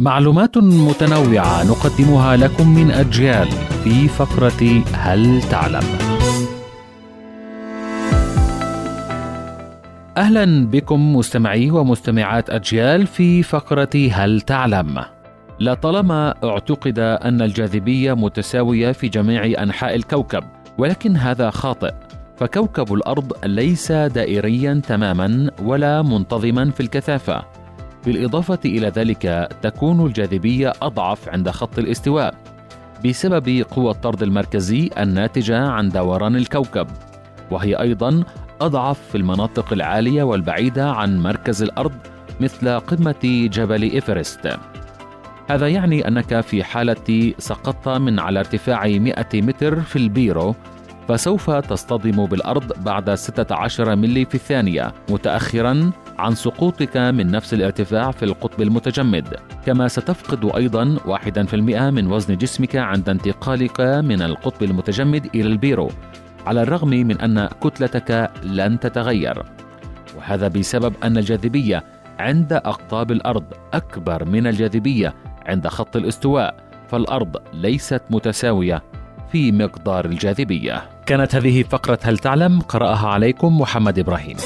معلومات متنوعة نقدمها لكم من أجيال في فقرة هل تعلم؟ أهلا بكم مستمعي ومستمعات أجيال في فقرة هل تعلم؟ لطالما اعتقد أن الجاذبية متساوية في جميع أنحاء الكوكب، ولكن هذا خاطئ، فكوكب الأرض ليس دائريا تماما ولا منتظما في الكثافة. بالإضافة إلى ذلك تكون الجاذبية أضعف عند خط الاستواء بسبب قوى الطرد المركزي الناتجة عن دوران الكوكب وهي أيضا أضعف في المناطق العالية والبعيدة عن مركز الأرض مثل قمة جبل إيفرست. هذا يعني أنك في حالة سقطت من على ارتفاع 100 متر في البيرو فسوف تصطدم بالأرض بعد 16 ملي في الثانية متأخرا عن سقوطك من نفس الارتفاع في القطب المتجمد. كما ستفقد أيضا 1% من وزن جسمك عند انتقالك من القطب المتجمد إلى البيرو على الرغم من أن كتلتك لن تتغير. وهذا بسبب أن الجاذبية عند أقطاب الأرض أكبر من الجاذبية عند خط الاستواء فالأرض ليست متساوية في مقدار الجاذبية. كانت هذه فقرة هل تعلم؟ قرأها عليكم محمد إبراهيم.